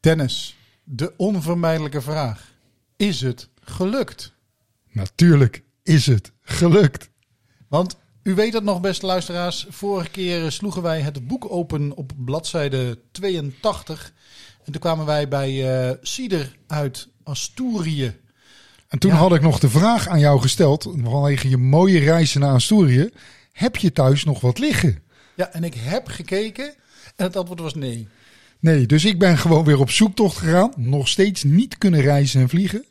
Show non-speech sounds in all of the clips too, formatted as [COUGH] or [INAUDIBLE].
Dennis, de onvermijdelijke vraag. Is het gelukt? Natuurlijk is het gelukt. Want u weet het nog, beste luisteraars. Vorige keer sloegen wij het boek open op bladzijde 82. En toen kwamen wij bij uh, Cider uit Asturië. En toen Ja. had ik nog de vraag aan jou gesteld, vanwege je mooie reizen naar Asturië. Heb je thuis nog wat liggen? Ja, en ik heb gekeken en het antwoord was nee. Nee, dus ik ben gewoon weer op zoektocht gegaan. Nog steeds niet kunnen reizen en vliegen.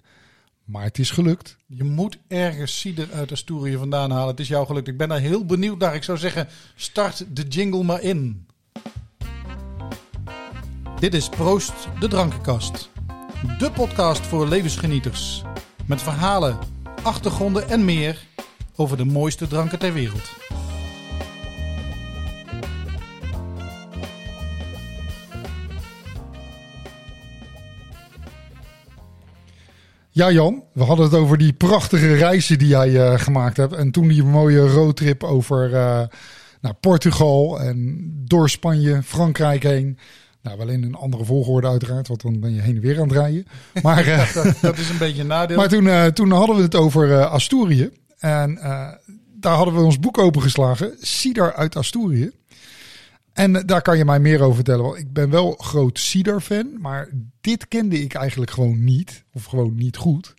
Maar het is gelukt. Je moet ergens cider uit Asturië vandaan halen. Het is jou gelukt. Ik ben daar heel benieuwd naar. Ik zou zeggen, start de jingle maar in. Dit is Proost de Drankenkast. De podcast voor levensgenieters. Met verhalen, achtergronden en meer over de mooiste dranken ter wereld. Ja, Jan, we hadden het over die prachtige reizen die jij eh, gemaakt hebt. En toen die mooie roadtrip over eh, naar Portugal en door Spanje, Frankrijk heen. Nou, wel in een andere volgorde uiteraard, want dan ben je heen en weer aan het rijden. [LAUGHS] Maar, eh, Dat, dat is een beetje een nadeel. maar toen, toen hadden we het over Asturië. En daar hadden we ons boek opengeslagen, Cider uit Asturië. En daar kan je mij meer over vertellen. Want ik ben wel groot Cider-fan, maar dit kende ik eigenlijk gewoon niet. Of gewoon niet goed.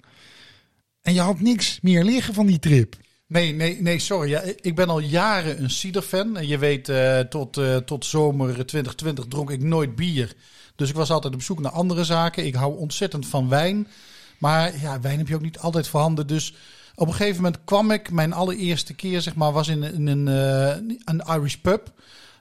En je had niks meer liggen van die trip. Nee, nee, nee, sorry. Ja, ik ben al jaren een cider-fan. En je weet, eh, tot, eh, tot zomer 2020 dronk ik nooit bier. Dus ik was altijd op zoek naar andere zaken. Ik hou ontzettend van wijn. Maar ja, wijn heb je ook niet altijd voorhanden. Dus op een gegeven moment kwam ik, mijn allereerste keer zeg maar, was in, een, eh, een Irish pub.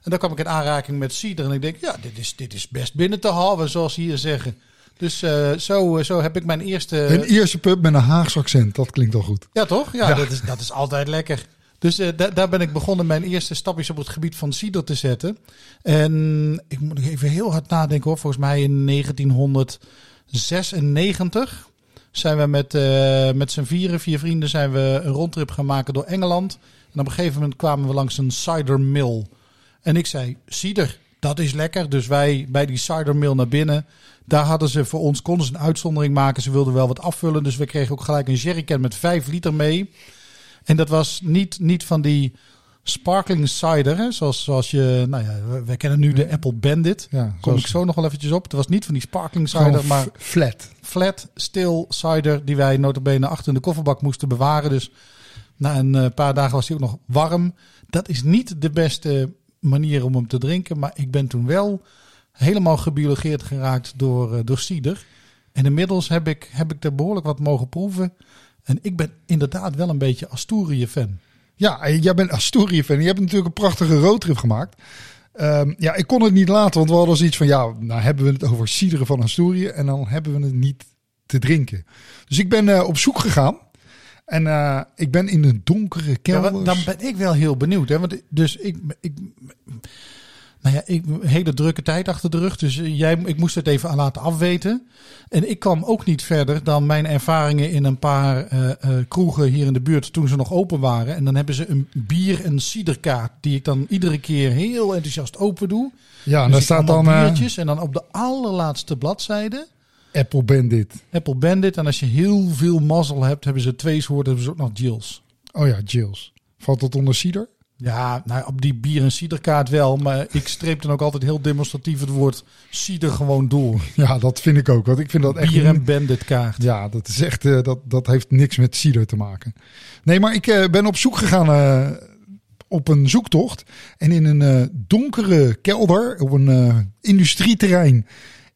En daar kwam ik in aanraking met cider. En ik denk, ja, dit is, dit is best binnen te halen, zoals ze hier zeggen. Dus eh, zo, zo heb ik mijn eerste... Een Ierse pub met een Haagse accent, dat klinkt al goed. Ja, toch? Ja, Ja. Dat, is, dat is altijd lekker. Dus eh, da- daar ben ik begonnen mijn eerste stapjes op het gebied van cider te zetten. En ik moet nog even heel hard nadenken hoor. Volgens mij in 1996 zijn we met, eh, met z'n vieren, vier vrienden, zijn we een rondtrip gaan maken door Engeland. En op een gegeven moment kwamen we langs een cider mill. En ik zei, cider, dat is lekker. Dus wij bij die cider mill naar binnen. Daar hadden ze voor ons, konden ze een uitzondering maken. Ze wilden wel wat afvullen. Dus we kregen ook gelijk een jerrycan met 5 liter mee. En dat was niet, niet van die sparkling cider. Hè? Zoals, zoals je, nou ja, we, we kennen nu de Apple Bandit. Ja, Kom zoals- ik zo nog wel eventjes op. Het was niet van die sparkling cider, maar flat. flat, stil cider die wij notabene achter in de kofferbak moesten bewaren. Dus na een eh, paar dagen was hij ook nog warm. Dat is niet de beste manier om hem te drinken. Maar ik ben toen wel helemaal gebiologeerd geraakt door, eh, door cider. En inmiddels heb ik, heb ik er behoorlijk wat mogen proeven. En ik ben inderdaad wel een beetje Asturië-fan. Ja, jij bent Asturië-fan. Je hebt natuurlijk een prachtige roadtrip gemaakt. Ehm, ja, ik kon het niet laten, want we hadden zoiets van... Ja, nou hebben we het over cideren van Asturië en dan hebben we het niet te drinken. Dus ik ben eh, op zoek gegaan. En eh, ik ben in een donkere kelder. dan ben ik wel heel benieuwd. Hè? Want, dus ik, ik, nou ja, ik hele drukke tijd achter de rug. Dus eh, jij, ik moest het even laten afweten. En ik kwam ook niet verder dan mijn ervaringen in een paar eh, kroegen hier in de buurt toen ze nog open waren. En dan hebben ze een bier- en ciderkaart die ik dan iedere keer heel enthousiast open doe. ja, en Dus daar staat dan biertjes. En dan op de allerlaatste bladzijde Apple Bandit. Apple Bandit. En als je heel veel mazzel hebt, hebben ze twee soorten. Hebben ze ook nog Jills. Oh ja, Jills. Valt dat onder cider? Ja, nou, op die bier- en ciderkaart wel. Maar ik streep dan ook altijd heel demonstratief het woord cider gewoon door. [LAUGHS] Ja, dat vind ik ook. Want ik vind dat echt... Bier- en bandit kaart. Ja, dat is echt, eh, dat, dat heeft niks met cider te maken. Nee, maar ik eh, ben op zoek gegaan eh, op een zoektocht. En in een donkere kelder op een industrieterrein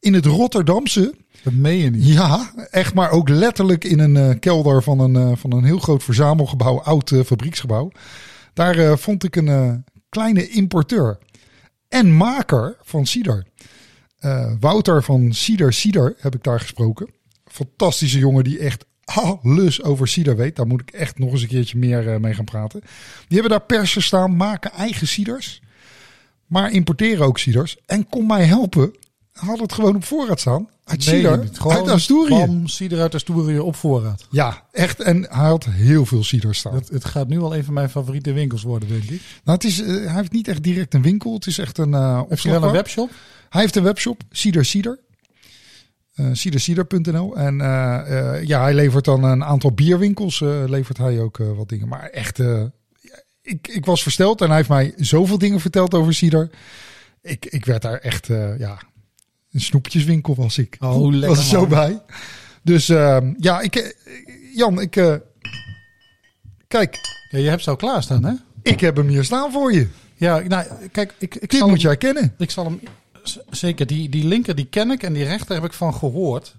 in het Rotterdamse. Dat meen je niet. Ja, echt maar ook letterlijk in een eh, kelder van een, eh, van een heel groot verzamelgebouw, oud eh, fabrieksgebouw. Daar vond ik een kleine importeur en maker van cider. Wouter van Cider Cider heb ik daar gesproken. Fantastische jongen die echt alles over cider weet. Daar moet ik echt nog eens een keertje meer mee gaan praten. Die hebben daar persen staan, maken eigen ciders. Maar importeren ook ciders. En kon mij helpen. Had het gewoon op voorraad staan. Uit cider. niet. Uit Asturië. Bam, cider uit Asturië op voorraad. Ja, echt. En hij had heel veel ciders staan. Het, het gaat nu al een van mijn favoriete winkels worden, denk ik. Nou, het is, eh, hij heeft niet echt direct een winkel. Het is echt een uh, hij wel een webshop? Hij heeft een webshop, Cider Cider. Uh, cidercider.nl. En uh, ja, hij levert dan een aantal bierwinkels, levert hij ook wat dingen. Maar echt, ik, ik was versteld en hij heeft mij zoveel dingen verteld over cider. Ik, ik werd daar echt, ja, een snoepjeswinkel was ik. Oh, [LAUGHS] lekker Was er zo bij. Dus ehm, ja, ik, Jan, ik, kijk. Ja, je hebt zo klaarstaan, hè? Ik heb hem hier staan voor je. Ja, nou, kijk, ik, ik Dit zal moet hem, jij kennen. Ik zal hem zeker. Die, die linker die ken ik en die rechter heb ik van gehoord.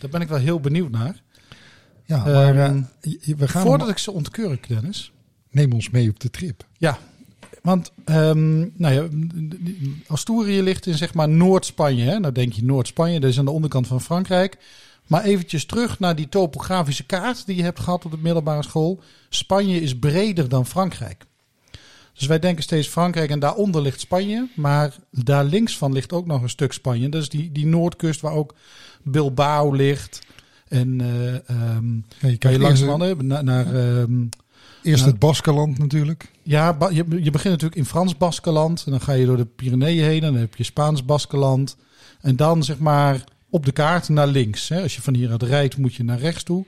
Daar ben ik wel heel benieuwd naar. Ja, maar Ehm, eh, we gaan Voordat ik ze ontkurk, Dennis. neem ons mee op de trip. Ja, want ehm, nou ja, Asturië ligt in zeg maar Noord-Spanje. Nou denk je Noord-Spanje, dat is aan de onderkant van Frankrijk. Maar eventjes terug naar die topografische kaart die je hebt gehad op de middelbare school. Spanje is breder dan Frankrijk. Dus wij denken steeds Frankrijk en daaronder ligt Spanje. Maar daar links van ligt ook nog een stuk Spanje. Dat is die, die noordkust waar ook Bilbao ligt. En eh ehm Ja, je kan je langs naar, naar ehm, eerst Nou. het Baskeland natuurlijk. ja, je, je begint natuurlijk in Frans Baskeland. En dan ga je door de Pyreneeën heen. En dan heb je Spaans Baskeland. En dan zeg maar op de kaart naar links. Hè. Als je van hieruit rijdt, moet je naar rechts toe.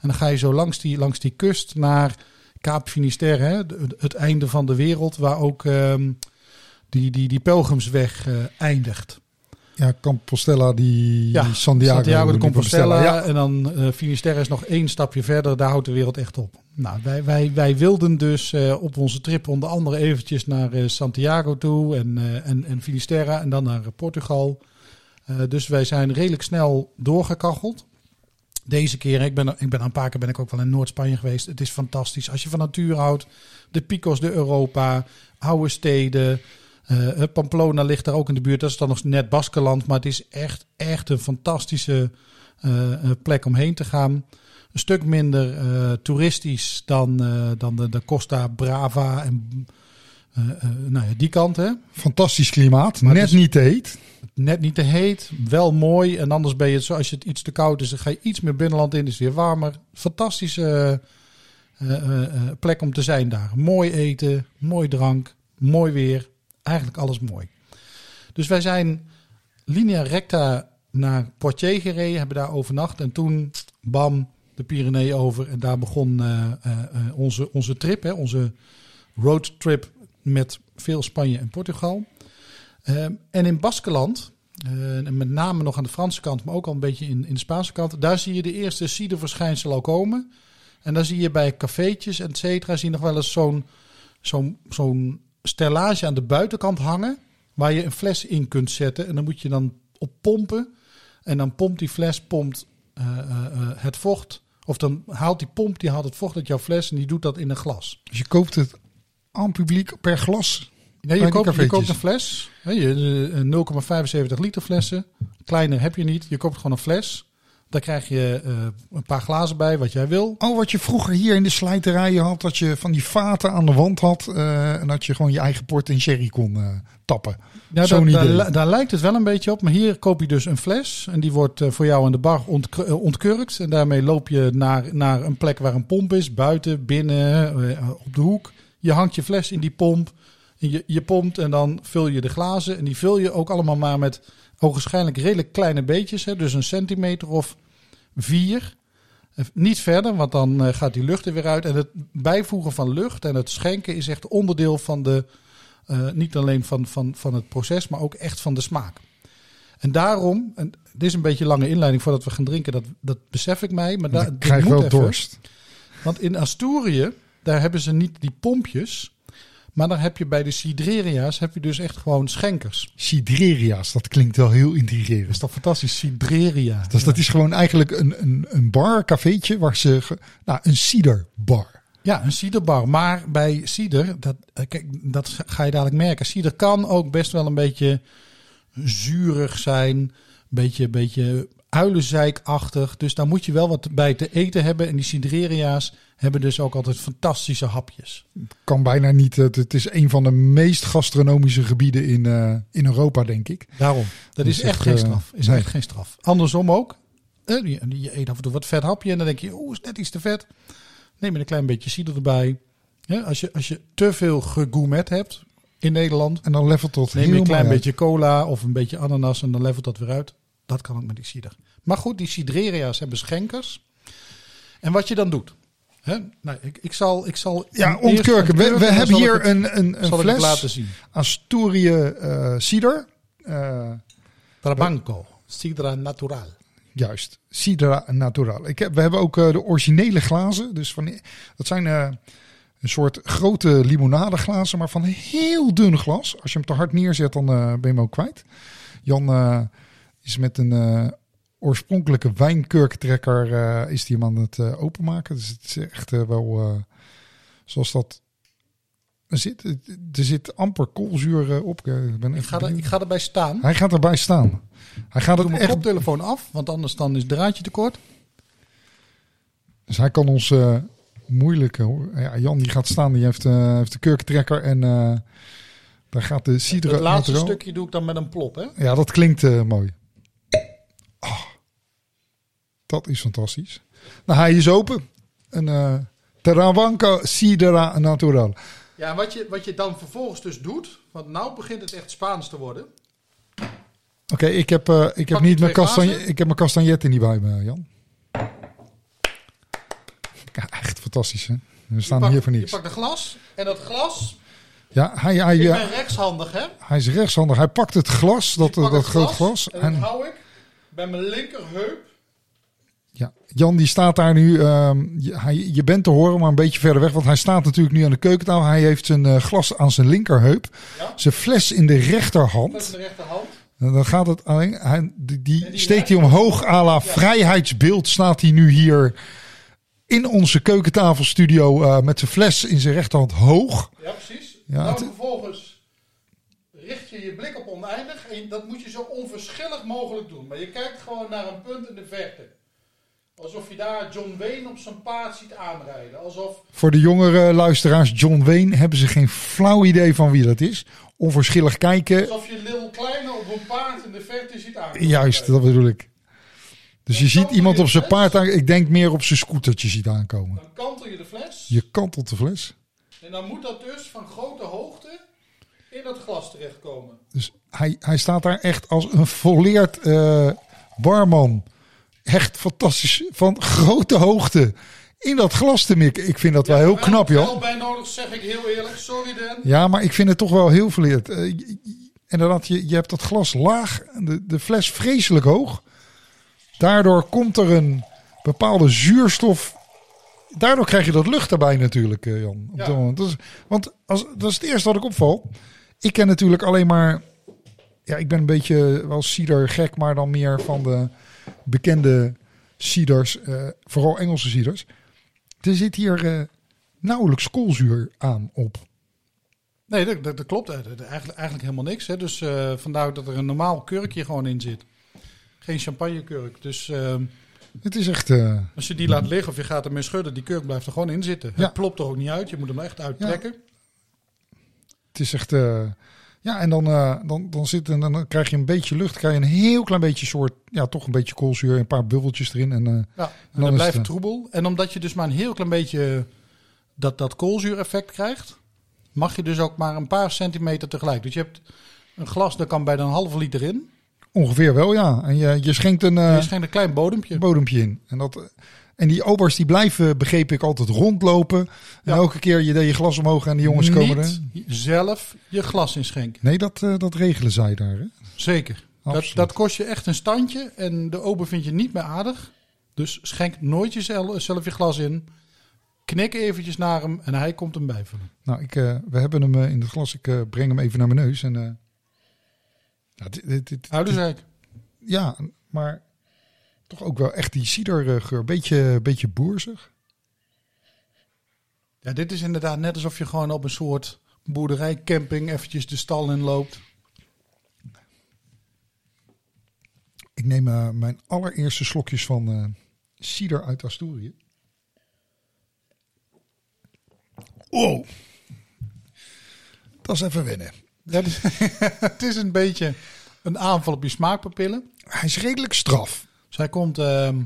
En dan ga je zo langs die, langs die kust naar Kaap Finisterre. Hè. Het einde van de wereld. Waar ook ehm, die, die, die pelgrimsweg eh, eindigt. Ja, Compostela, die Ja, Santiago, Santiago de Compostela. Ja. En dan eh Finisterre is nog één stapje verder. Daar houdt de wereld echt op. Nou, wij, wij, wij wilden dus eh, op onze trip onder andere eventjes naar eh, Santiago toe. En, en, en Finisterre. En dan naar Portugal. Dus wij zijn redelijk snel doorgekacheld. Deze keer, ik ben, ik ben een paar keer ben ik ook wel in Noord-Spanje geweest. Het is fantastisch. Als je van natuur houdt. De Picos de Europa. Oude steden. Eh, Pamplona ligt daar ook in de buurt. Dat is dan nog net Baskeland. Maar het is echt, echt een fantastische eh, plek om heen te gaan. Een stuk minder toeristisch dan, dan de, de Costa Brava en nou ja, die kant. Hè. Fantastisch klimaat, Maar net niet te heet. Net niet te heet, wel mooi. En anders ben je het zo, als je het iets te koud is, dan ga je iets meer binnenland in. Is het weer warmer. Fantastische plek om te zijn daar. Mooi eten, mooi drank, mooi weer. Eigenlijk alles mooi. Dus wij zijn linea recta naar Poitiers gereden, hebben daar overnacht. En toen, bam, de Pyreneeën over. En daar begon eh, eh, eh, onze, onze trip, hè, onze roadtrip met veel Spanje en Portugal. En in Baskeland, en met name nog aan de Franse kant, maar ook al een beetje in, in de Spaanse kant, daar zie je de eerste ciderverschijnsel al komen. En dan zie je bij cafeetjes, et cetera, zie je nog wel eens zo'n zo'n zo'n stellage aan de buitenkant hangen, waar je een fles in kunt zetten. En dan moet je dan op pompen. En dan pompt die fles pompt, eh, eh, eh, het vocht. Of dan haalt die pomp, die haalt het vocht uit jouw fles en die doet dat in een glas. Dus je koopt het aan publiek per glas. Nee, je, koopt, je koopt een fles. Hè, je, eh, 0,75 liter flessen. Kleiner heb je niet. Je koopt gewoon een fles. Daar krijg je eh, een paar glazen bij, wat jij wil. Oh, wat je vroeger hier in de slijterijen had, dat je van die vaten aan de wand had. eh, en dat je gewoon je eigen port en sherry kon eh, tappen. Ja, Zo'n daar, lijkt het wel een beetje op. Maar hier koop je dus een fles. En die wordt voor jou aan de bar ontk- ontkurkt. En daarmee loop je naar, naar een plek waar een pomp is. Buiten, binnen, op de hoek. Je hangt je fles in die pomp. Je, je pompt en dan vul je de glazen. En die vul je ook allemaal maar met ogenschijnlijk redelijk kleine beetjes. Hè, dus een centimeter of vier. Eh, Niet verder, want dan eh, gaat die lucht er weer uit. En het bijvoegen van lucht en het schenken is echt onderdeel van de... eh, niet alleen van, van, van het proces, maar ook echt van de smaak. En daarom, en dit is een beetje een lange inleiding voordat we gaan drinken, dat, dat besef ik mij. Maar daar, krijg moet wel even. dorst. Want in Asturië, daar hebben ze niet die pompjes. Maar dan heb je bij de Cidreria's heb je dus echt gewoon schenkers. Cidreria's, dat klinkt wel heel intrigerend. Dat is toch fantastisch, Cidreria. Dus dat is gewoon eigenlijk een, een, een bar, cafeetje, waar ze... nou, een ciderbar. Ja, een ciderbar. Maar bij cider, dat, eh, kijk, dat ga je dadelijk merken. Cider kan ook best wel een beetje zuurig zijn. Een beetje, beetje uilenzeikachtig. Dus daar moet je wel wat bij te eten hebben. En die cidreria's hebben dus ook altijd fantastische hapjes. Kan bijna niet. Het, is een van de meest gastronomische gebieden in, eh, in Europa, denk ik. Daarom. Dat is Dus echt echt, geen eh, straf. Is nee. echt geen straf. Andersom ook. Eh, Je, je eet af en toe wat vet hapje. En dan denk je, oeh, is net iets te vet. Neem je een klein beetje cider erbij. Ja, als, je, als je te veel gegourmet hebt in Nederland. En dan levelt tot Neem je een klein uit. beetje cola of een beetje ananas en dan levelt dat weer uit. Dat kan ook met die cider. Maar goed, die cidreria's hebben schenkers. En wat je dan doet. Hè? Nou, ik, ik zal, ik zal Ja, ontkurken. We, hebben hier het- een, een, een fles laten zien. Asturië eh cider. Eh, Trabanco, Sidra Natural. juist, Sidra Natural. Ik heb, we hebben ook eh, de originele glazen. Dus van, dat zijn een soort grote limonadeglazen, maar van heel dun glas. Als je hem te hard neerzet, dan ben je hem ook kwijt. Jan is met een eh, oorspronkelijke wijnkurktrekker eh, is die hem aan het eh, openmaken. Dus het is echt wel zoals dat er zit. Er zit amper koolzuur op. Ik ben Ik ga, er, ik ga erbij staan. Hij gaat erbij staan. Hij gaat Doe het echt. koptelefoon af, want anders dan is het draadje te kort. Dus hij kan ons moeilijk. eh, ja, Jan die gaat staan, die heeft, heeft de kurktrekker en eh, daar gaat de cidre. Het laatste stukje doe ik dan met een plop. Hè? Ja, dat klinkt mooi. Dat is fantastisch. Nou, hij is open. Een eh Travanco Sidera Natural. Ja, en wat je, wat je dan vervolgens dus doet, want nou begint het echt Spaans te worden. Oké, ik heb, eh, ik heb niet mijn kastanje, ik heb mijn niet bij me, Jan. Ja, echt fantastisch, hè? We Je staan hier voor Je niks. pakt een glas en dat glas, Ja, hij, hij, ik ben rechtshandig hè. hij is rechtshandig. Hij pakt het glas, dat, dat het groot glas. En En, hou ik bij mijn linkerheup. Ja, Jan die staat daar nu. ehm, je, hij, je bent te horen, maar een beetje verder weg. Want hij staat natuurlijk nu aan de keukentafel. Hij heeft zijn eh, glas aan zijn linkerheup. Ja. Zijn fles in de rechterhand. de rechterhand. En dan gaat het alleen. Hij, die, die En die steekt hij omhoog. à la vrijheidsbeeld staat hij nu hier in onze keukentafelstudio. eh, met zijn fles in zijn rechterhand hoog. Ja, precies. Ja, dan het- vervolgens richt je je blik op oneindig. En dat moet je zo onverschillig mogelijk doen. Maar je kijkt gewoon naar een punt in de verte. Alsof je daar John Wayne op zijn paard ziet aanrijden. Alsof Voor de jongere luisteraars, John Wayne, hebben ze geen flauw idee van wie dat is. Onverschillig kijken. Alsof je Lil Kleine op een paard in de verte ziet aankomen. Juist, dat bedoel ik. Dus je ziet iemand je op zijn paard aan. Ik denk meer op zijn scootertje ziet aankomen. Dan kantel je de fles. Je kantelt de fles. En dan moet dat dus van grote hoogte in dat glas terechtkomen. Dus hij, hij staat daar echt als een volleerd eh, barman. Echt fantastisch. Van grote hoogte in dat glas te mikken. Ik vind dat wel heel Wel- knap, Wel joh. bij nodig, zeg ik heel eerlijk. Sorry Dan. Ja, maar ik vind het toch wel heel volleerd. Eh, je- je- inderdaad, je, je hebt dat glas laag. De, de fles vreselijk hoog. Daardoor komt er een bepaalde zuurstof. Daardoor krijg je dat lucht erbij natuurlijk, eh, Jan. Op Ja. dat moment. Dat is, want als, dat is het eerste wat ik opval. Ik ken natuurlijk alleen maar... Ja, ik ben een beetje wel cider gek, maar dan meer van de bekende ciders. eh, vooral Engelse ciders. Er zit hier eh, nauwelijks koolzuur aan op. Nee, dat, dat, dat klopt. Eh, Eigenlijk, eigenlijk helemaal niks. Hè. Dus vandaar dat er een normaal kurkje gewoon in zit. Geen champagnekurk. Dus eh, Het is echt... als je die laat liggen of je gaat ermee schudden, die kurk blijft er gewoon in zitten. Ja. Het plopt er ook niet uit. Je moet hem echt uittrekken. Het is echt. Eh, ja, en dan, eh, dan, dan, zit, en dan krijg je een beetje lucht. krijg je een heel klein beetje soort. Ja, toch een beetje koolzuur. Een paar bubbeltjes erin. En, eh, Ja, en dan blijft het, het troebel. En omdat je dus maar een heel klein beetje dat, dat koolzuureffect krijgt, mag je dus ook maar een paar centimeter tegelijk. Dus je hebt een glas, daar kan bijna een halve liter in. ongeveer wel, ja. En je, je schenkt een eh is geen een klein bodempje. bodempje in. En, dat, eh, en die obers die blijven, begreep ik, altijd rondlopen. En elke keer je deed je glas omhoog en die jongens komen er. Niet zelf je glas inschenken. Nee, dat, eh, dat regelen zij daar. Hè? Zeker. Dat, dat kost je echt een standje en de ober vind je niet meer aardig. Dus schenk nooit jezelf zelf je glas in. Knik eventjes naar hem en hij komt hem bijvullen. Nou, ik, eh, we hebben hem eh, in het glas. Ik eh, breng hem even naar mijn neus. En, eh, ja, dit, ja, maar toch ook wel echt die cidergeur. Beetje, beetje boerzig. Ja, dit is inderdaad net alsof je gewoon op een soort boerderijcamping eventjes de stal in loopt. Ik neem eh, mijn allereerste slokjes van eh cider uit Asturië. Wow. Dat is even wennen. Ja, dus- [LAUGHS] het is een beetje een aanval op je smaakpapillen. Hij is redelijk straf. Hij komt ehm,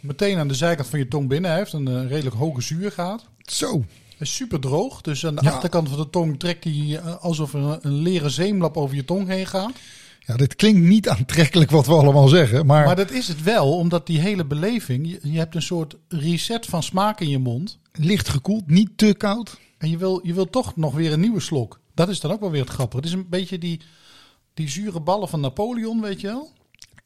meteen aan de zijkant van je tong binnen. Hij heeft een eh, redelijk hoge zuurgraad. Zo. Hij is super droog. Dus aan de Ja. achterkant van de tong trekt hij eh, alsof er een, een leren zeemlap over je tong heen gaat. Ja, dit klinkt niet aantrekkelijk wat we allemaal zeggen, maar, Maar dat is het wel, omdat die hele beleving, je, je hebt een soort reset van smaak in je mond. licht gekoeld, niet te koud. En je wil, je wil toch nog weer een nieuwe slok. Dat is dan ook wel weer het grappige. Het is een beetje die, die zure ballen van Napoleon, weet je wel.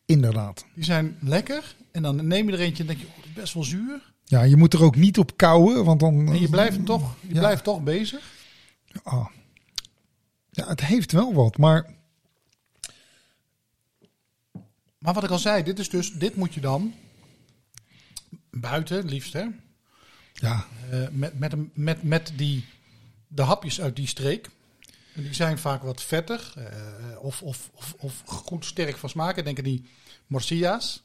Inderdaad. Die zijn lekker. En dan neem je er eentje en denk je, oh, dat is best wel zuur. Ja, je moet er ook niet op kouwen, want dan... En je blijft toch, je Ja. blijft toch bezig. Ah. Ja, het heeft wel wat, maar Maar wat ik al zei, dit is dus, dit moet je dan buiten, liefst hè. ja, Eh, met, met, met, met die, de hapjes uit die streek. En die zijn vaak wat vettig eh, of, of, of, of goed sterk van smaak. Ik denk aan die morcilla's.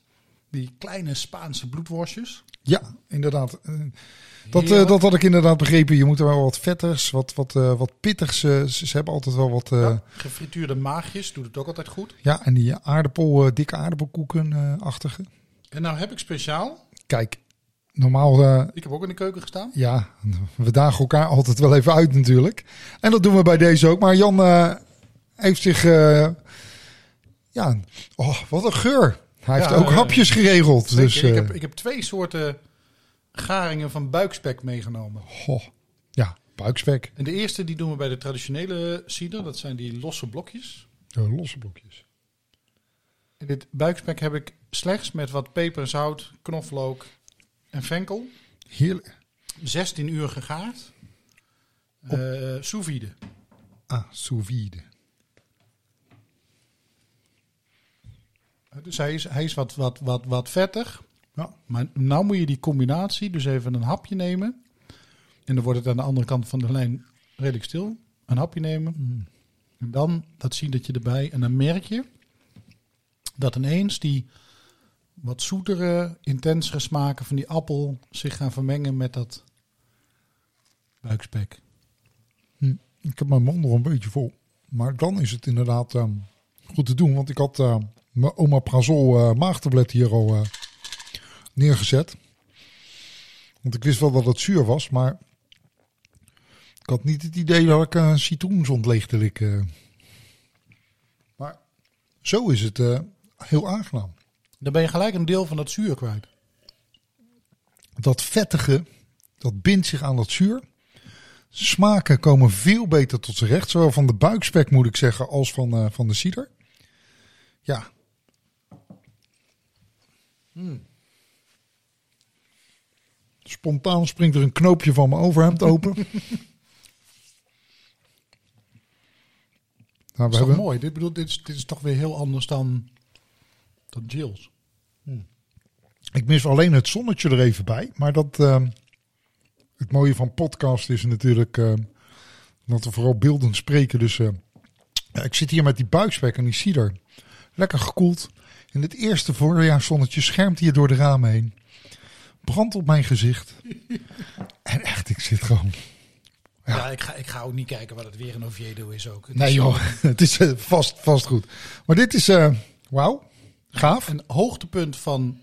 Die kleine Spaanse bloedworstjes. ja, inderdaad. Eh, Dat, Heerlijk. dat had ik inderdaad begrepen. Je moet er wel wat vetters, wat, wat, wat pittigs. ze, ze hebben altijd wel wat... ja. Ja, gefrituurde maagjes doet het ook altijd goed. en die aardappel, dikke aardappelkoeken-achtige. En nou heb ik speciaal, Kijk, normaal... eh, ik heb ook in de keuken gestaan. ja, we dagen elkaar altijd wel even uit natuurlijk. En dat doen we bij deze ook. Maar Jan eh, heeft zich... eh, ja, oh, wat een geur. Hij heeft ook hapjes geregeld. Zeker. Dus, ik, heb, ik heb twee soorten garingen van buikspek meegenomen. goh, ja, buikspek. En de eerste die doen we bij de traditionele cider. Dat zijn die losse blokjes. Eh, losse blokjes. En dit buikspek heb ik slechts met wat peper, zout, knoflook en venkel. Heerlijk. 16 uur gegaard. Eh sous vide. Ah, sous vide. Dus hij is, hij is wat, wat, wat, wat vettig. Ja. Maar nou moet je die combinatie, dus even een hapje nemen. En dan wordt het aan de andere kant van de lijn redelijk stil. Een hapje nemen. En dan dat cidertje erbij. En dan merk je dat ineens die wat zoetere, intensere smaken van die appel zich gaan vermengen met dat buikspek. Hm. Ik heb mijn mond nog een beetje vol. Maar dan is het inderdaad ehm, goed te doen. Want ik had eh, mijn oma Prazol eh maagtablet hier al eh, neergezet. Want ik wist wel dat het zuur was. Maar ik had niet het idee dat ik uh, citroen zond. Maar zo is het eh, heel aangenaam. Dan ben je gelijk een deel van dat zuur kwijt. dat vettige, dat bindt zich aan dat zuur. Smaken komen veel beter tot z'n recht. Zowel van de buikspek moet ik zeggen, als van, eh, van de cider. Ja. Spontaan springt er een knoopje van mijn overhemd open. [LAUGHS] nou, we Dat is toch hebben, mooi. Dit, bedoel, dit, is, dit is toch weer heel anders dan, dan Jill's. Ik mis alleen het zonnetje er even bij. Maar dat, ehm, het mooie van podcast is natuurlijk ehm, dat we vooral beeldend spreken. Dus eh, ja, ik zit hier met die buikspek en die cider. Lekker gekoeld. En het eerste voorjaarszonnetje schermt hier door de ramen heen. Brandt op mijn gezicht. [LAUGHS] en echt, ik zit gewoon... Ja, ik, ga, ik ga ook niet kijken wat het weer in Oviedo is ook. Het Nee is joh, [LAUGHS] het is eh, vast, vast goed. Maar dit is, eh wauw, gaaf. Een hoogtepunt van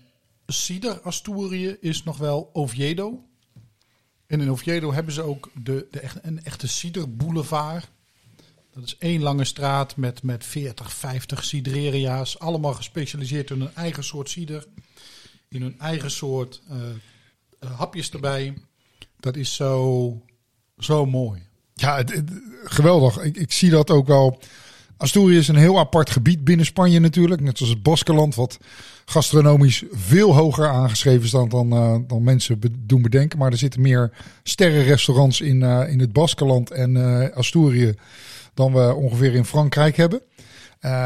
Cider Asturië is nog wel Oviedo. En in Oviedo hebben ze ook de, de echt, een echte Cider Boulevard. Dat is één lange straat met, met 40, 50 cidereria's. Allemaal gespecialiseerd in hun eigen soort cider. In hun eigen soort eh, eh, hapjes erbij. Dat is zo, zo mooi. Ja, het, het- geweldig. Ik, ik zie dat ook wel. Asturië is een heel apart gebied binnen Spanje natuurlijk. Net zoals het Baskeland, wat gastronomisch veel hoger aangeschreven staat dan, eh, dan mensen doen bedenken. Maar er zitten meer sterrenrestaurants in, eh, in het Baskeland en eh, Asturië dan we ongeveer in Frankrijk hebben.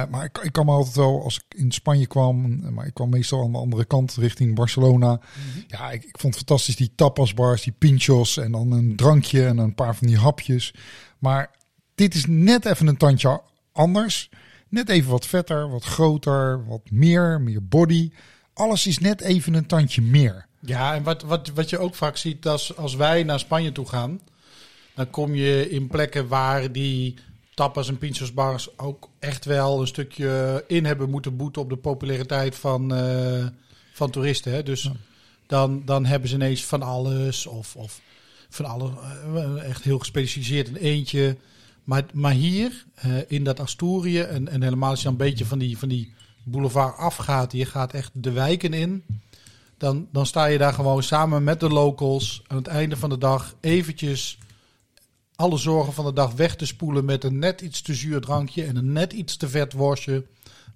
Maar ik, ik kan me altijd wel, als ik in Spanje kwam, maar ik kwam meestal aan de andere kant richting Barcelona. Ja, ik, ik vond het fantastisch die tapasbars, die pinchos en dan een drankje en een paar van die hapjes. Maar dit is net even een tandje anders. Net even wat vetter, wat groter, wat meer, meer body. Alles is net even een tandje meer. Ja, en wat, wat, wat je ook vaak ziet als, als wij naar Spanje toe gaan, dan kom je in plekken waar die tapas en pinchos bars ook echt wel een stukje in hebben moeten boeten op de populariteit van, eh, van toeristen. Hè? Dus dan, dan hebben ze ineens van alles of, of van alle, eh, echt heel gespecialiseerd een eentje. Maar, maar hier, eh, in dat Asturië, en, helemaal als je een beetje van die, van die boulevard afgaat, je gaat echt de wijken in. Dan, dan sta je daar gewoon samen met de locals aan het einde van de dag eventjes alle zorgen van de dag weg te spoelen met een net iets te zuur drankje en een net iets te vet worstje.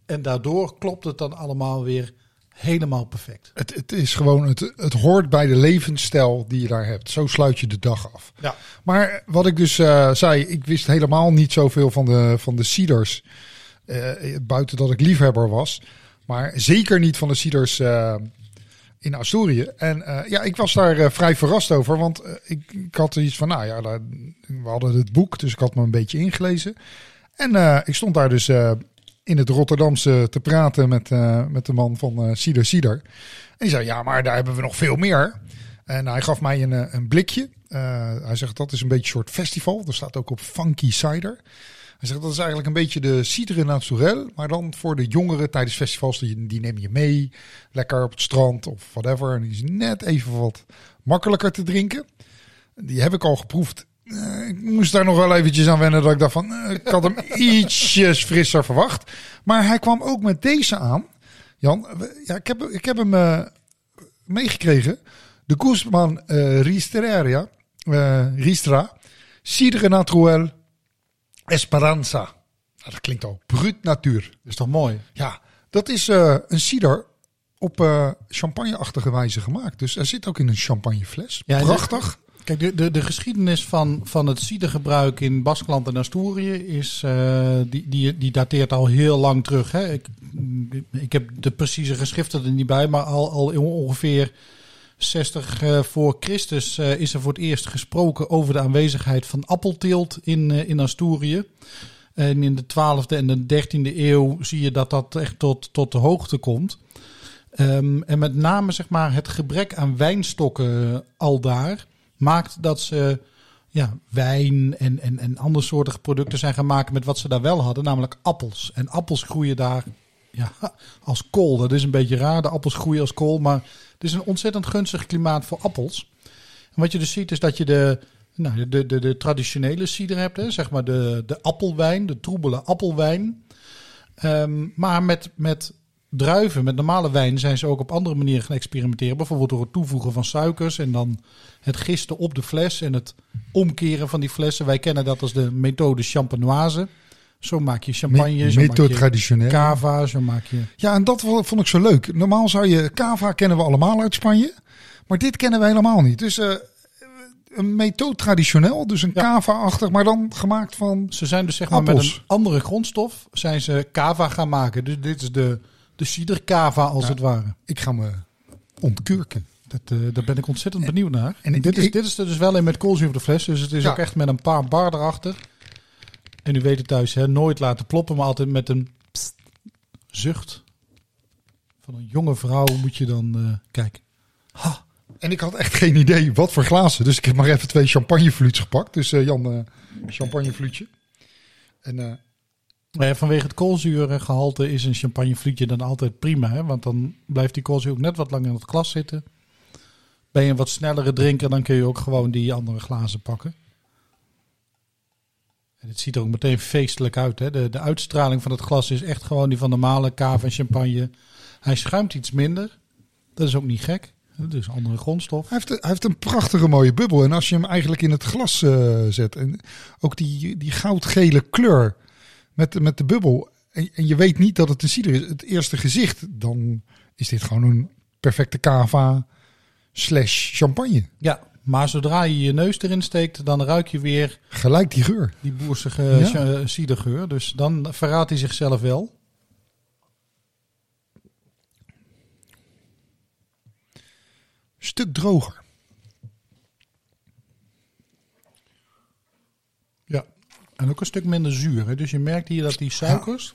En daardoor klopt het dan allemaal weer helemaal perfect. Het, het is gewoon, het, het hoort bij de levensstijl die je daar hebt. Zo sluit je de dag af. Ja. Maar wat ik dus eh, zei, ik wist helemaal niet zoveel van de, van de ciders. eh, buiten dat ik liefhebber was. Maar zeker niet van de ciders eh, in Asturië. En ja, ik was daar vrij verrast over. Want ik, ik had iets van, nou ja, we hadden het boek. Dus ik had me een beetje ingelezen. En ik stond daar dus in het Rotterdamse te praten met, eh, met de man van eh Cider Cider. En die zei, ja, maar daar hebben we nog veel meer. En hij gaf mij een, eh, een blikje. Hij zegt, dat is een beetje een soort festival. Er staat ook op Funky Cider. Hij zegt, dat is eigenlijk een beetje de cidre naturel. Maar dan voor de jongeren tijdens festivals, die, die neem je mee. Lekker op het strand of whatever. En is net even wat makkelijker te drinken. Die heb ik al geproefd. Eh, ik moest daar nog wel eventjes aan wennen dat ik dacht van, eh, ik had hem [LAUGHS] ietsjes frisser verwacht. Maar hij kwam ook met deze aan. Jan, ja, ik, heb, ik heb hem eh, meegekregen. De Guzman eh Risteria, Ristra, Cidre Natural Esperanza. Nou, dat klinkt al brut natuur. Is toch mooi? Ja, dat is een cider op champagneachtige wijze gemaakt. Dus er zit ook in een champagnefles. Ja, Prachtig. Kijk, de, de, de geschiedenis van, van het cidergebruik in Baskeland en Asturië is, eh, die, die, die dateert al heel lang terug. Hè. Ik, ik heb de precieze geschriften er niet bij, maar al, al ongeveer 60 eh, voor Christus eh, is er voor het eerst gesproken over de aanwezigheid van appelteelt in, in Asturië. En in de 12e en de 13e eeuw zie je dat dat echt tot, tot de hoogte komt. Ehm, en met name zeg maar, het gebrek aan wijnstokken al daar maakt dat ze ja, wijn en, en, en andere soorten producten zijn maken met wat ze daar wel hadden, namelijk appels. En appels groeien daar ja, [LAUGHS] als kool. Dat is een beetje raar, de appels groeien als kool, maar het is een ontzettend gunstig klimaat voor appels. En wat je dus ziet is dat je de, nou, de, de, de traditionele cider hebt, hè, zeg maar de, de appelwijn, de troebele appelwijn. Ehm, maar met, met druiven, met normale wijn, zijn ze ook op andere manieren gaan experimenteren. Bijvoorbeeld door het toevoegen van suikers en dan het gisten op de fles en het omkeren van die flessen. Wij kennen dat als de methode champenoise. Zo maak je champagne, zo maak Methode je traditioneel. cava, zo maak je... Ja, en dat vond ik zo leuk. Normaal zou je cava kennen we allemaal uit Spanje, maar dit kennen we helemaal niet. Dus eh, een methode traditioneel, dus een Ja. cava-achtig, maar dan gemaakt van. Ze zijn dus zeg maar met een andere grondstof zijn ze cava gaan maken. Dus dit is de, de cava als Ja. het ware. Ik ga me ontkurken. Dat, eh, daar ben ik ontzettend benieuwd naar. en En dit, is, dit is er dus wel in met koolzuur op de fles. Dus het is Ja. ook echt met een paar bar erachter. En u weet het thuis, hè, nooit laten ploppen, maar altijd met een pst, zucht. Van een jonge vrouw moet je dan eh, kijken. Ha, En ik had echt geen idee wat voor glazen. Dus ik heb maar even twee champagnefluits gepakt. Dus eh, Jan, champagnefluitje. En vanwege het koolzuurgehalte is een champagnefluitje dan altijd prima. Hè? Want dan blijft die koolzuur ook net wat langer in het glas zitten. Ben je een wat snellere drinker, dan kun je ook gewoon die andere glazen pakken. En het ziet er ook meteen feestelijk uit. Hè? De, de uitstraling van het glas is echt gewoon die van normale cava en champagne. Hij schuimt iets minder. Dat is ook niet gek. Is andere grondstof. hij, heeft, hij heeft een prachtige mooie bubbel. En als je hem eigenlijk in het glas eh, zet. En ook die, die goudgele kleur met, met de bubbel. En, en je weet niet dat het een cider is. Het eerste gezicht. Dan is dit gewoon een perfecte cava slash champagne. Ja, maar zodra je je neus erin steekt, dan ruik je weer Gelijk die geur. Die boersige Ja. ja. cidergeur. Dus dan verraadt hij zichzelf wel. Stuk droger. Ja. En ook een stuk minder zuur. Hè? Dus je merkt hier dat die suikers,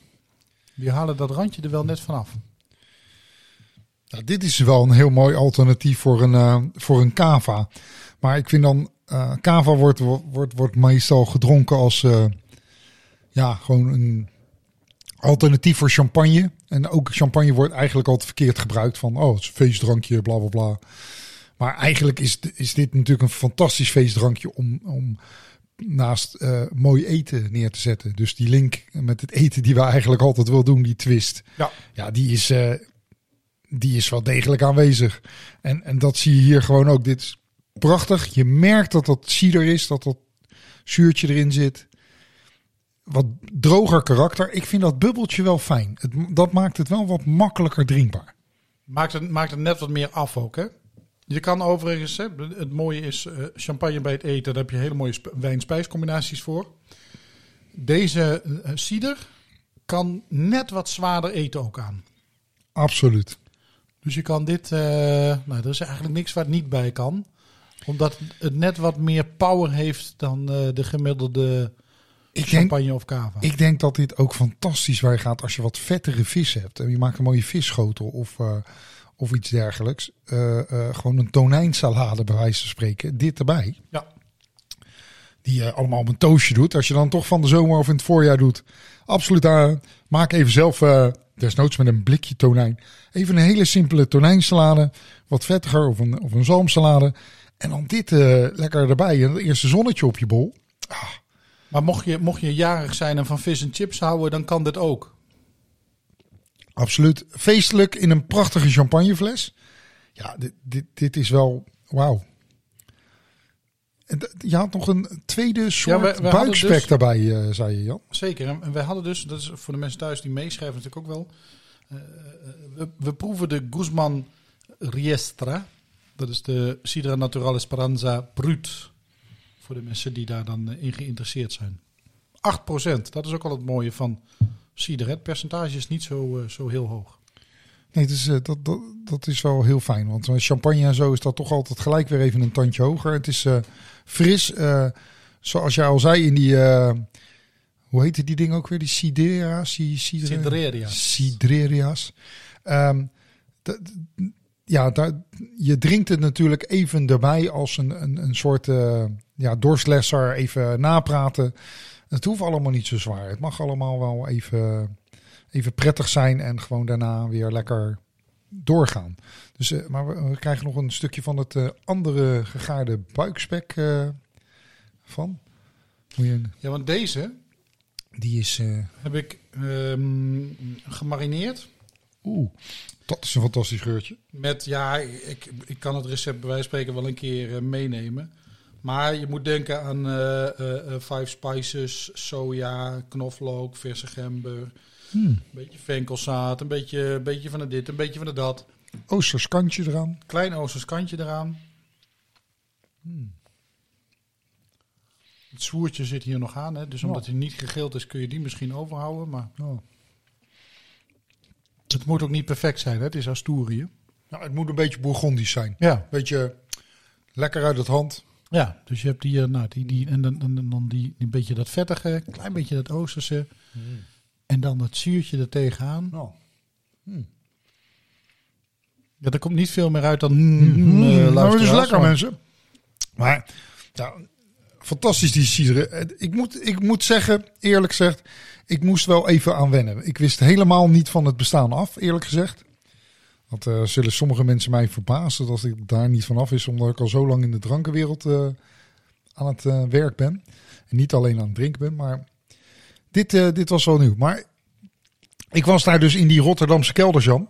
die halen dat randje er wel net vanaf. Nou, dit is wel een heel mooi alternatief voor een, eh, voor een cava. Maar ik vind dan, eh cava wordt, wordt, wordt meestal gedronken als eh, ja, gewoon een alternatief voor champagne. En ook champagne wordt eigenlijk altijd verkeerd gebruikt van, oh, het is feestdrankje, bla bla bla. Maar eigenlijk is, is dit natuurlijk een fantastisch feestdrankje om, om naast eh, mooi eten neer te zetten. Dus die link met het eten die we eigenlijk altijd wel doen, die twist. Ja. Ja, die is, eh, die is wel degelijk aanwezig. En, en dat zie je hier gewoon ook. Dit is prachtig. Je merkt dat dat cider is, dat dat zuurtje erin zit. Wat droger karakter. Ik vind dat bubbeltje wel fijn. Het, dat maakt het wel wat makkelijker drinkbaar. Maakt het, maakt het net wat meer af ook, hè? Je kan overigens, hè, het mooie is, eh, champagne bij het eten, daar heb je hele mooie sp- wijn-spijscombinaties voor. Deze eh, cider kan net wat zwaarder eten ook aan. Absoluut. Dus je kan dit, eh, nou, er is eigenlijk niks waar het niet bij kan. Omdat het net wat meer power heeft dan de gemiddelde Ik denk, champagne of cava. ik denk dat dit ook fantastisch waar gaat als je wat vettere vis hebt. En je maakt een mooie visschotel of, of iets dergelijks. Eh, eh, gewoon een tonijnsalade bij wijze van spreken. Dit erbij. Ja. Die je allemaal op een toastje doet. Als je dan toch van de zomer of in het voorjaar doet. Absoluut aan. Maak even zelf, eh, desnoods met een blikje tonijn. Even een hele simpele tonijnsalade. Wat vettiger of een, of een zalmsalade. En dan dit eh, lekker erbij. En het eerste zonnetje op je bol. Maar mocht je, mocht je jarig zijn en van vis en chips houden, dan kan dit ook. Absoluut. Feestelijk in een prachtige champagnefles. Ja, dit, dit, dit is wel wauw. Je had nog een tweede soort we- we hadden buikspek dus- daarbij, eh, zei je Jan. Zeker. En wij hadden dus, dat is voor de mensen thuis die meeschrijven natuurlijk ook wel. eh, we, we proeven de Guzman Riestra. Dat is de Sidra Natural Esperanza Brut. Voor de mensen die daar dan eh, in geïnteresseerd zijn. 8%. Dat is ook al het mooie van cider. Het percentage is niet zo, eh, zo heel hoog. Nee, dus, eh, dat, dat, dat is wel heel fijn. Want met champagne en zo is dat toch altijd gelijk weer even een tandje hoger. Het is eh, fris. eh, zoals jij al zei in die... eh, hoe heette die ding ook weer? Die Sidera? Si- Sidre- Cidreria. Cidreria's. Ehm, ja, daar, je drinkt het natuurlijk even erbij als een, een, een soort eh, ja, doorslesser. Even napraten. Het hoeft allemaal niet zo zwaar. Het mag allemaal wel even, even prettig zijn en gewoon daarna weer lekker doorgaan. Dus, eh, maar we, we krijgen nog een stukje van het eh, andere gegaarde buikspek eh, van. Moet je, Ja, want deze die is... heb ik ehm, gemarineerd. Oeh, dat is een fantastisch geurtje. Met, ja, ik, ik kan het recept bij wijze van spreken wel een keer meenemen. Maar je moet denken aan eh, eh, eh, Five Spices, soja, knoflook, verse gember. Een beetje venkelzaad, een beetje, beetje van de dit, een beetje van de dat. Oosters kantje eraan. Klein Oosters kantje eraan. Het zwoertje zit hier nog aan, hè? dus omdat hij niet gegild is kun je die misschien overhouden. Maar Oh. het moet ook niet perfect zijn, hè? het is Asturië. Nou, het moet een beetje Bourgondisch zijn. Ja, Beetje lekker uit het hand. Ja, dus je hebt die, eh, nou, die, die en dan, dan, dan die, die beetje dat vettige, klein beetje dat oosterse. En dan dat zuurtje er tegenaan. Nou, Ja, er komt niet veel meer uit dan... Mm, nou, het is lekker, mensen. Maar, fantastisch die cidre. Eh, Ik moet, ik moet zeggen, eerlijk gezegd, ik moest wel even aan wennen. Ik wist helemaal niet van het bestaan af, eerlijk gezegd. Want eh, zullen sommige mensen mij verbazen dat ik daar niet vanaf is, omdat ik al zo lang in de drankenwereld eh, aan het eh, werk ben. En niet alleen aan het drinken ben, maar dit, dit was wel nieuw. Maar ik was daar dus in die Rotterdamse kelders, Jan.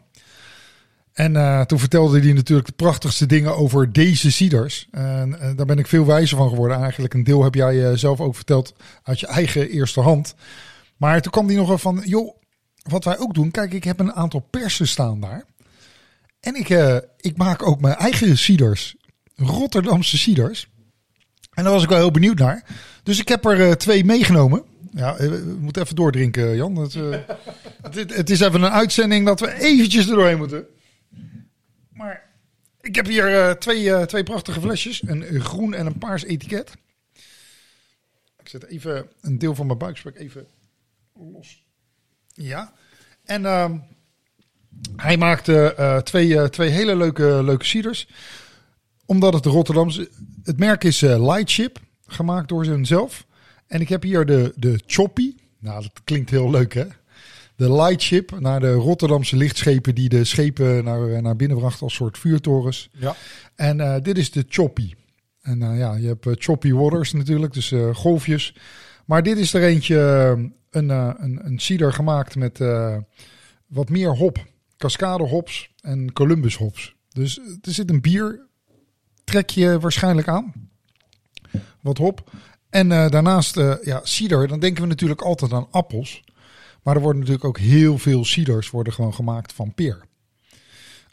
En toen vertelde hij natuurlijk de prachtigste dingen over deze ciders. En daar ben ik veel wijzer van geworden. Eigenlijk een deel heb jij zelf ook verteld uit je eigen eerste hand. Maar toen kwam hij nog wel van, joh, wat wij ook doen. Kijk, ik heb een aantal persen staan daar. En ik, eh, ik maak ook mijn eigen ciders. Rotterdamse ciders. En daar was ik wel heel benieuwd naar. Dus ik heb er eh, twee meegenomen. Ja, eh, we moeten even doordrinken, Jan. Het, het, [LAUGHS] het is even een uitzending dat we eventjes er doorheen moeten. Maar ik heb hier twee, twee prachtige flesjes. Een groen en een paars etiket. Ik zet even een deel van mijn buikspek even los. Ja. En ehm, hij maakte eh, twee, eh, twee hele leuke, leuke ciders. Omdat het de Rotterdamse... Het merk is eh, Lightship. Gemaakt door zelf. En ik heb hier de, de Choppy. Nou, dat klinkt heel leuk hè. De Lightship naar de Rotterdamse lichtschepen die de schepen naar, naar binnen brachten als soort vuurtorens. Ja. En dit is de Choppy. En ja, je hebt choppy waters natuurlijk, dus golfjes. Maar dit is er eentje, een, een, een cider gemaakt met wat meer hop. Cascade hops en Columbus hops. Dus er zit een bier, trek je waarschijnlijk aan. Wat hop. En daarnaast, ja, cider, dan denken we natuurlijk altijd aan appels. Maar er worden natuurlijk ook heel veel ciders worden gewoon gemaakt van peer.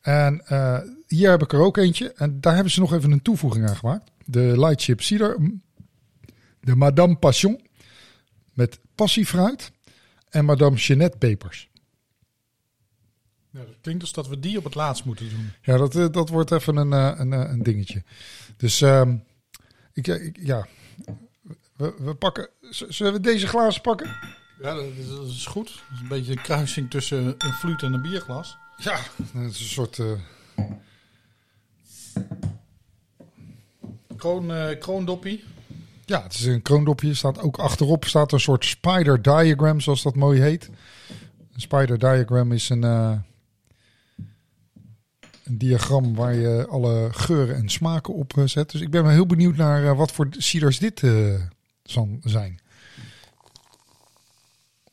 En uh, hier heb ik er ook eentje. En daar hebben ze nog even een toevoeging aan gemaakt. De Light Chip Cider. De Madame Passion. Met passiefruit. En Madame Jeanette pepers. Ja, dat klinkt dus dat we die op het laatst moeten doen. Ja, dat, eh, dat wordt even een, eh, een, een dingetje. Dus uh, ik, ik, ja, we, we pakken. Zullen we deze glazen pakken? Ja, dat is, dat is goed. Dat is een beetje een kruising tussen een fluit en een bierglas. Ja, het is een soort. Uh... Kroon, uh, kroondoppie. Ja, het is een kroondopje. Staat ook achterop staat een soort spider diagram, zoals dat mooi heet. Een spider diagram is een, uh, een diagram waar je alle geuren en smaken op zet. Dus ik ben wel heel benieuwd naar wat voor ciders dit zal zijn.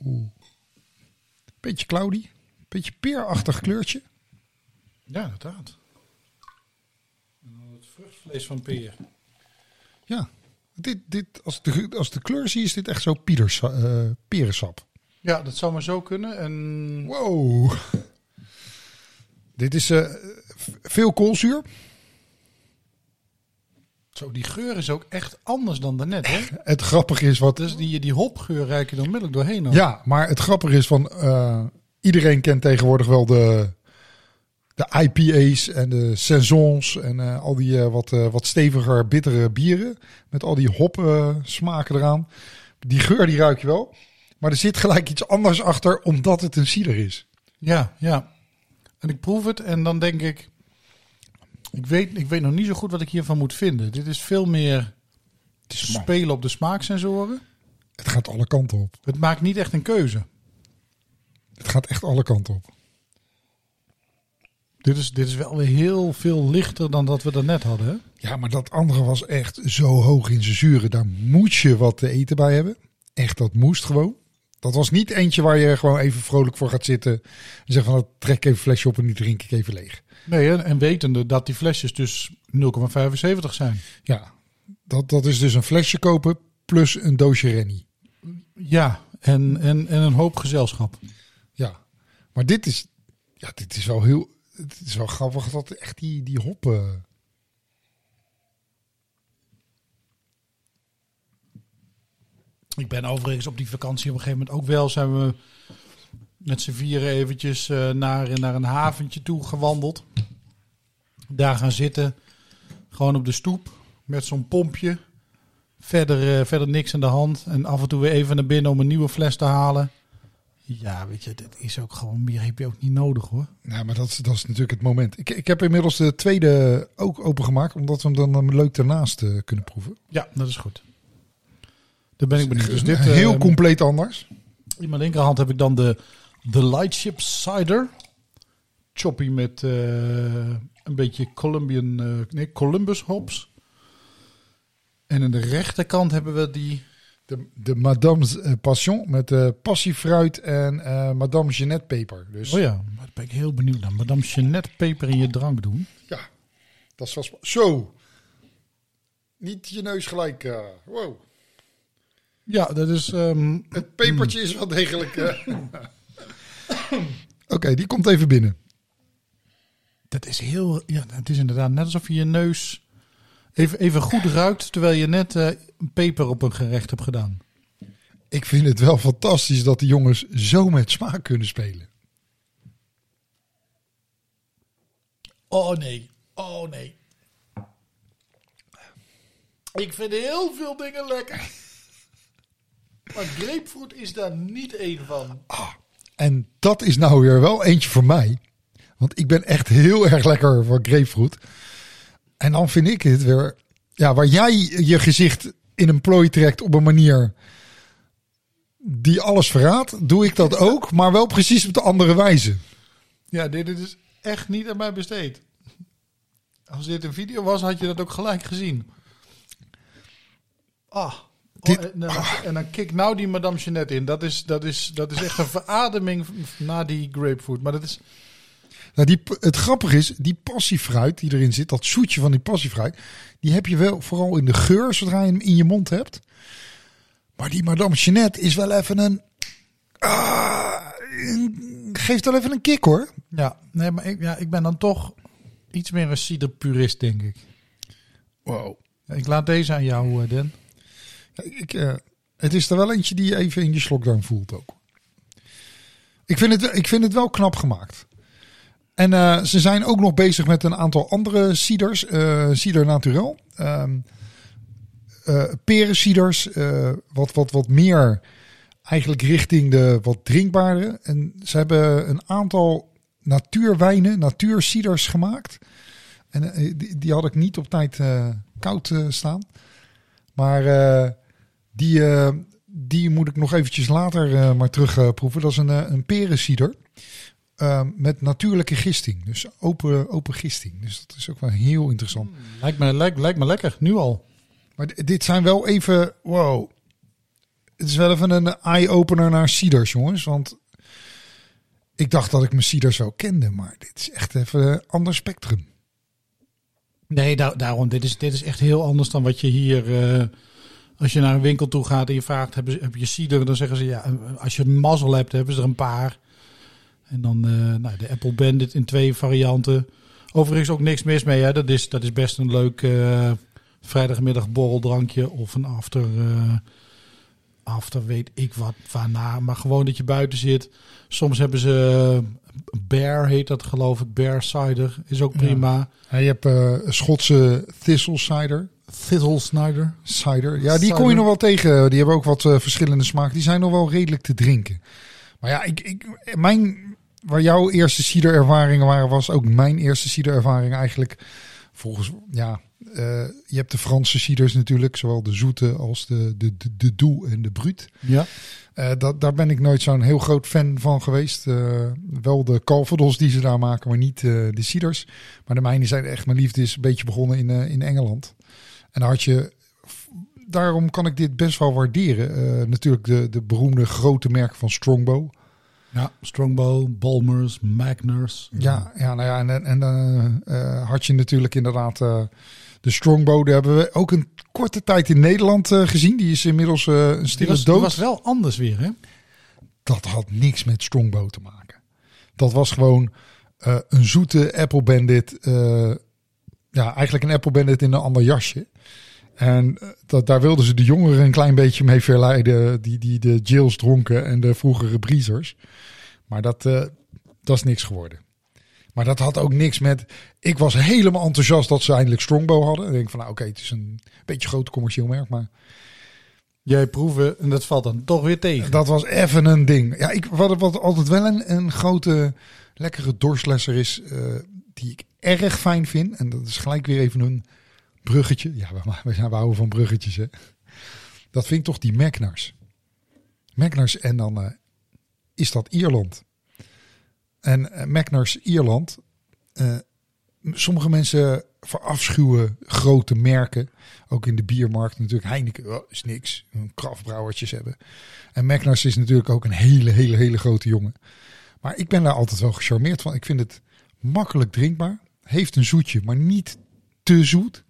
Oeh. Beetje cloudy. Beetje peerachtig kleurtje. Ja, inderdaad. Het vruchtvlees van peer. Ja, dit, dit, als, de, als de kleur zie, is dit echt zo pieders, uh, perensap. Ja, dat zou maar zo kunnen. En... Wow. Dit is uh, veel koolzuur. Zo, die geur is ook echt anders dan daarnet, hè? Het grappige is wat... Dus die, die hopgeur ruik je dan onmiddellijk doorheen. Ja, maar het grappige is van... Uh, iedereen kent tegenwoordig wel de, de IPA's en de saisons en uh, al die uh, wat, wat steviger, bittere bieren. Met al die hop smaken eraan. Die geur die ruik je wel. Maar er zit gelijk iets anders achter, omdat het een cider is. Ja, ja. En ik proef het en dan denk ik... Ik weet, ik weet nog niet zo goed wat ik hiervan moet vinden. Dit is veel meer is spelen op de smaaksensoren. Het gaat alle kanten op. Het maakt niet echt een keuze. Het gaat echt alle kanten op. Dit is, dit is wel weer heel veel lichter dan dat we daarnet hadden. Hè? Ja, maar dat andere was echt zo hoog in zijn zuren. Daar moet je wat te eten bij hebben. Echt, dat moest gewoon. Dat was niet eentje waar je gewoon even vrolijk voor gaat zitten. En zegt van, nou, trek even een flesje op en die drink ik even leeg. Nee, en wetende dat die flesjes dus 0,75 zijn. Ja, dat, dat is dus een flesje kopen plus een doosje rennie. Ja, en, en, en een hoop gezelschap. Ja, maar dit is, ja, dit is wel heel, het is wel grappig dat echt die, die hoppen... Ik ben overigens op die vakantie op een gegeven moment ook wel zijn we met z'n vieren eventjes uh, naar, naar een haventje toe gewandeld. Daar gaan zitten. Gewoon op de stoep. Met zo'n pompje. Verder, uh, verder niks aan de hand. En af en toe weer even naar binnen om een nieuwe fles te halen. Ja, weet je, dit is ook gewoon meer heb je ook niet nodig hoor. Ja, maar dat, dat is natuurlijk het moment. Ik, ik heb inmiddels de tweede ook opengemaakt, omdat we hem dan leuk daarnaast uh, kunnen proeven. Ja, dat is goed. Daar ben ik benieuwd. Dus dit, heel uh, compleet anders. In mijn linkerhand heb ik dan de The Lightship Cider. Choppy met uh, een beetje Colombian, uh, nee, Columbus hops. En aan de rechterkant hebben we die... De, de Madame Passion met uh, passiefruit en Madame Jeanette peper. Dus... Oh ja, daar ben ik heel benieuwd naar. Madame Jeanette peper in je drank doen. Ja, dat is wel... Zo! Niet je neus gelijk... wow. Ja, dat is... Um, het pepertje is wel degelijk... [LAUGHS] Oké, okay, die komt even binnen. Dat is heel. Ja, het is inderdaad net alsof je je neus even, even goed ruikt. terwijl je net uh, een peper op een gerecht hebt gedaan. Ik vind het wel fantastisch dat die jongens zo met smaak kunnen spelen. Oh nee, oh nee. Ik vind heel veel dingen lekker. Maar grapefruit is daar niet één van. Ah. En dat is nou weer wel eentje voor mij. Want ik ben echt heel erg lekker van grapefruit. En dan vind ik het weer... Ja, waar jij je gezicht in een plooi trekt op een manier die alles verraadt, doe ik dat ook, maar wel precies op de andere wijze. Ja, dit is echt niet aan mij besteed. Als dit een video was, had je dat ook gelijk gezien. Ah. Dit- Oh, en, dan, en dan kick nou die Madame Jeanette in. Dat is, dat is, dat is echt een verademing na die grapefruit. Maar dat is... Nou, die, het grappige is, die passiefruit die erin zit, dat zoetje van die passiefruit, die heb je wel vooral in de geur zodra je hem in je mond hebt. Maar die Madame Jeanette is wel even een... Ah, een- geeft wel even een kick hoor. Ja, nee, maar ik, ja, ik ben dan toch iets meer een ciderpurist, denk ik. Wow. Ik laat deze aan jou, eh, Den. Ik, eh, het is er wel eentje die je even in je slokdarm voelt ook. Ik vind het, ik vind het wel knap gemaakt. En eh, ze zijn ook nog bezig met een aantal andere ciders. eh cider naturel. Perenciders. eh, wat, wat, wat meer eigenlijk richting de wat drinkbare. En ze hebben een aantal natuurwijnen, natuurciders gemaakt. En die, die had ik niet op tijd koud staan. Maar die, eh, die moet ik nog eventjes later eh, maar terug eh, proeven. Dat is een, eh, een perencider. eh, met natuurlijke gisting. Dus open, open gisting. Dus dat is ook wel heel interessant. Lijkt me, lijkt, lijkt me lekker, nu al. Maar dit zijn wel even... Wow. Het is wel even een eye-opener naar ciders, jongens. Want ik dacht dat ik mijn ciders wel kende. Maar dit is echt even een ander spectrum. Nee, daar, daarom. Dit is, dit is echt heel anders dan wat je hier... als je naar een winkel toe gaat en je vraagt, heb je, heb je cider? Dan zeggen ze, ja, eh, als je mazzel hebt, hebben ze er een paar. En dan eh, nou, de Apple Bandit in twee varianten. Overigens ook niks mis mee. Hè. Dat, is, dat is best een leuk eh, vrijdagmiddag borreldrankje of een after... after weet ik wat waarna. Maar gewoon dat je buiten zit. Soms hebben ze... Bear heet dat geloof ik. Bear cider is ook prima. Ja, je hebt eh, Schotse thistle cider. Thistle Snyder. Cider. Ja, die Cider. kom je nog wel tegen. Die hebben ook wat eh, verschillende smaken. Die zijn nog wel redelijk te drinken. Maar ja, ik, ik, mijn, waar jouw eerste ciderervaringen waren, was ook mijn eerste ciderervaring eigenlijk. Volgens, ja, eh, je hebt de Franse ciders natuurlijk, zowel de zoete als de, de, de, de doe en de brut. Ja. Eh, dat, daar ben ik nooit zo'n heel groot fan van geweest. Wel de calvados die ze daar maken, maar niet eh, de ciders. Maar de mijne zijn echt, mijn liefde is een beetje begonnen in, in Engeland. En daar had je, daarom kan ik dit best wel waarderen. Eh, natuurlijk de, de beroemde grote merken van Strongbow. Ja, Strongbow, Balmers, Magners. Ja, ja, nou ja, en, en dan eh, had je natuurlijk inderdaad eh, de Strongbow. Die hebben we ook een korte tijd in Nederland eh, gezien. Die is inmiddels eh, een stille dood. was wel anders weer, hè? dat had niks met Strongbow te maken. Dat was gewoon eh, een zoete Apple Bandit. Ja, eigenlijk een Apple Bandit in een ander jasje. En eh, dat, daar wilden ze de jongeren een klein beetje mee verleiden. Die, die de Jills dronken en de vroegere Breezers. Maar dat, eh, dat is niks geworden. Maar dat had ook niks met... Ik was helemaal enthousiast dat ze eindelijk Strongbow hadden. En ik denk van, nou oké, het is een beetje groot commercieel merk. Maar Jij proeven en dat valt dan toch weer tegen. Dat was even een ding. Ja, ik, wat, wat altijd wel een, een grote, lekkere doorslesser is, eh, die ik erg fijn vind. En dat is gelijk weer even een bruggetje. Ja, we, we, houden van bruggetjes, hè. Dat vind ik toch die Magnars. Magnars en dan eh, is dat Ierland. En Magnars Ierland. eh, sommige mensen verafschuwen grote merken. Ook in de biermarkt natuurlijk. Heineken oh, is niks. Een kraftbrouwertjes hebben. En Magnus is natuurlijk ook een hele, hele, hele grote jongen. Maar ik ben daar altijd wel gecharmeerd van. Ik vind het makkelijk drinkbaar. Heeft een zoetje, maar niet te zoet.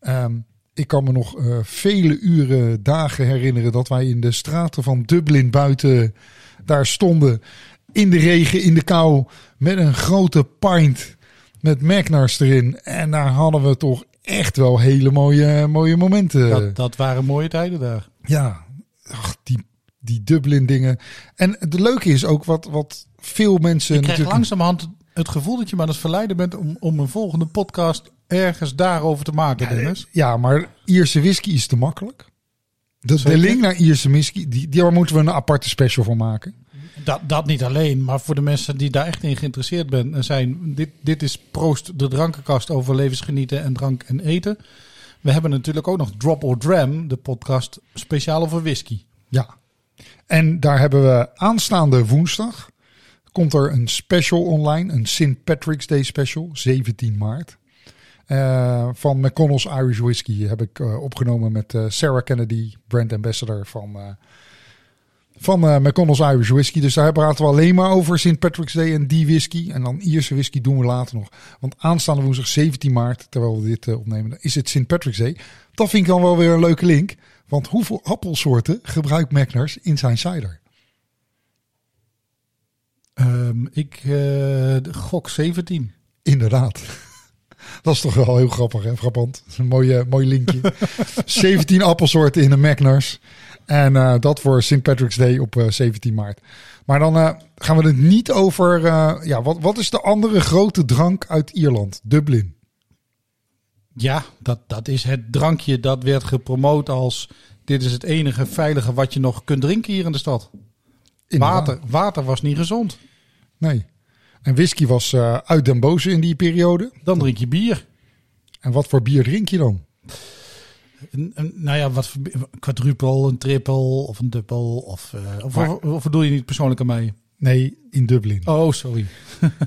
Ehm, ik kan me nog eh, vele uren, dagen herinneren dat wij in de straten van Dublin buiten daar stonden. In de regen, in de kou, met een grote pint met Magnars erin. En daar hadden we toch echt wel hele mooie, mooie momenten. Dat, dat waren mooie tijden daar. Ja, ach, die, die Dublin dingen. En het leuke is ook wat, wat veel mensen Ik krijg natuurlijk... langzamerhand het gevoel dat je maar aan het verleiden bent om, om een volgende podcast ergens daarover te maken, Dennis. Ja, maar Ierse whisky is te makkelijk. De, de link naar Ierse whisky, die, daar moeten we een aparte special voor maken. Dat, dat niet alleen, maar voor de mensen die daar echt in geïnteresseerd ben, zijn. Dit, dit is Proost, de drankenkast over levensgenieten en drank en eten. We hebben natuurlijk ook nog Drop or Dram, de podcast speciaal over whisky. Ja. En daar hebben we aanstaande woensdag. Komt er een special online, een St. Patrick's Day special, 17 maart. Eh, van McConnell's Irish Whiskey heb ik eh, opgenomen met eh, Sarah Kennedy, brand ambassador van, van McConnell's Irish Whiskey. Dus daar praten we alleen maar over St. Patrick's Day en die whisky. En dan Ierse whisky doen we later nog. Want aanstaande woensdag 17 maart, terwijl we dit opnemen, is het St. Patrick's Day. Dat vind ik dan wel weer een leuke link. Want hoeveel appelsoorten gebruikt Magners in zijn cider? Ehm, ik eh, gok 17. Inderdaad. [LAUGHS] Dat is toch wel heel grappig en frappant. Een mooie, mooi linkje. [LAUGHS] 17 appelsoorten in een Magners. En eh, dat voor St. Patrick's Day op eh, 17 maart. Maar dan gaan we het niet over... ja, wat, wat is de andere grote drank uit Ierland? Dublin. Ja, dat, dat is het drankje dat werd gepromoot als... Dit is het enige veilige wat je nog kunt drinken hier in de stad. Water, water was niet gezond. Nee. En whisky was eh, uit den boze in die periode. Dan drink je bier. En wat voor bier drink je dan? Een, nou ja, wat voor quadruple, een triple of een dubbel. Of, of, Maar- of, of bedoel je niet persoonlijk aan mij? Nee, in Dublin. Oh, sorry.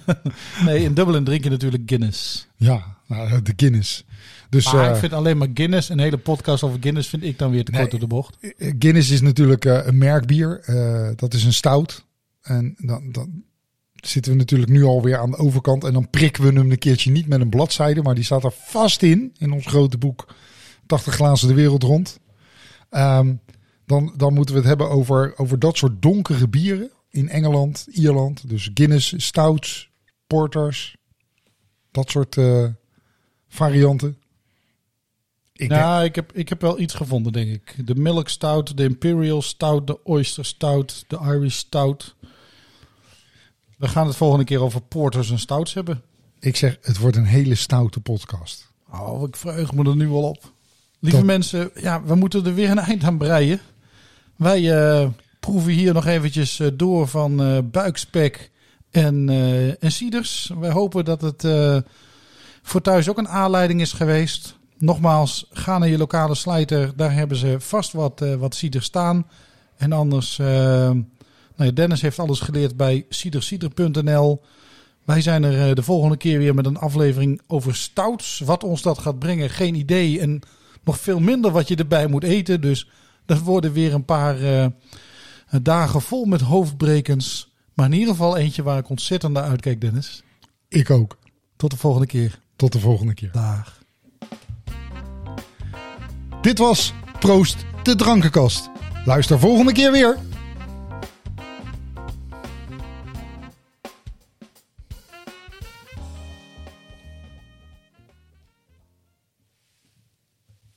[LAUGHS] nee, in Dublin drink je natuurlijk Guinness. Ja, nou, de Guinness. Dus Maar eh, ik vind alleen maar Guinness, een hele podcast over Guinness, vind ik dan weer te Nee. kort door de bocht. Guinness is natuurlijk eh, een merkbier. Eh, dat is een stout. En dan, dan zitten we natuurlijk nu alweer aan de overkant. En dan prikken we hem een keertje niet met een bladzijde. Maar die staat er vast in, in ons grote boek 80 glazen de wereld rond. Ehm, dan, dan moeten we het hebben over, over dat soort donkere bieren in Engeland, Ierland. Dus Guinness, stouts, porters. Dat soort eh, varianten. Ik denk- nou, ik heb, ik heb wel iets gevonden, denk ik. De Milk Stout, de Imperial Stout, de Oyster Stout, de Irish Stout. We gaan het volgende keer over porters en stouts hebben. ik zeg, het wordt een hele stoute podcast. Oh, ik verheug me er nu wel op. Lieve mensen, ja, we moeten er weer een eind aan breien. Wij eh, proeven hier nog eventjes eh, door van eh, buikspek en, en ciders. Wij hopen dat het voor thuis ook een aanleiding is geweest. Nogmaals, ga naar je lokale slijter. Daar hebben ze vast wat, eh wat ciders staan. En anders, eh, nou ja, Dennis heeft alles geleerd bij cidercider.nl. Wij zijn er eh, de volgende keer weer met een aflevering over stouts. Wat ons dat gaat brengen, geen idee. En nog veel minder wat je erbij moet eten. Dus dat worden weer een paar dagen vol met hoofdbrekens. Maar in ieder geval eentje waar ik ontzettend naar uitkijk, Dennis. Ik ook. Tot de volgende keer. Tot de volgende keer. Dag. Dit was Proost de Drankenkast. Luister volgende keer weer.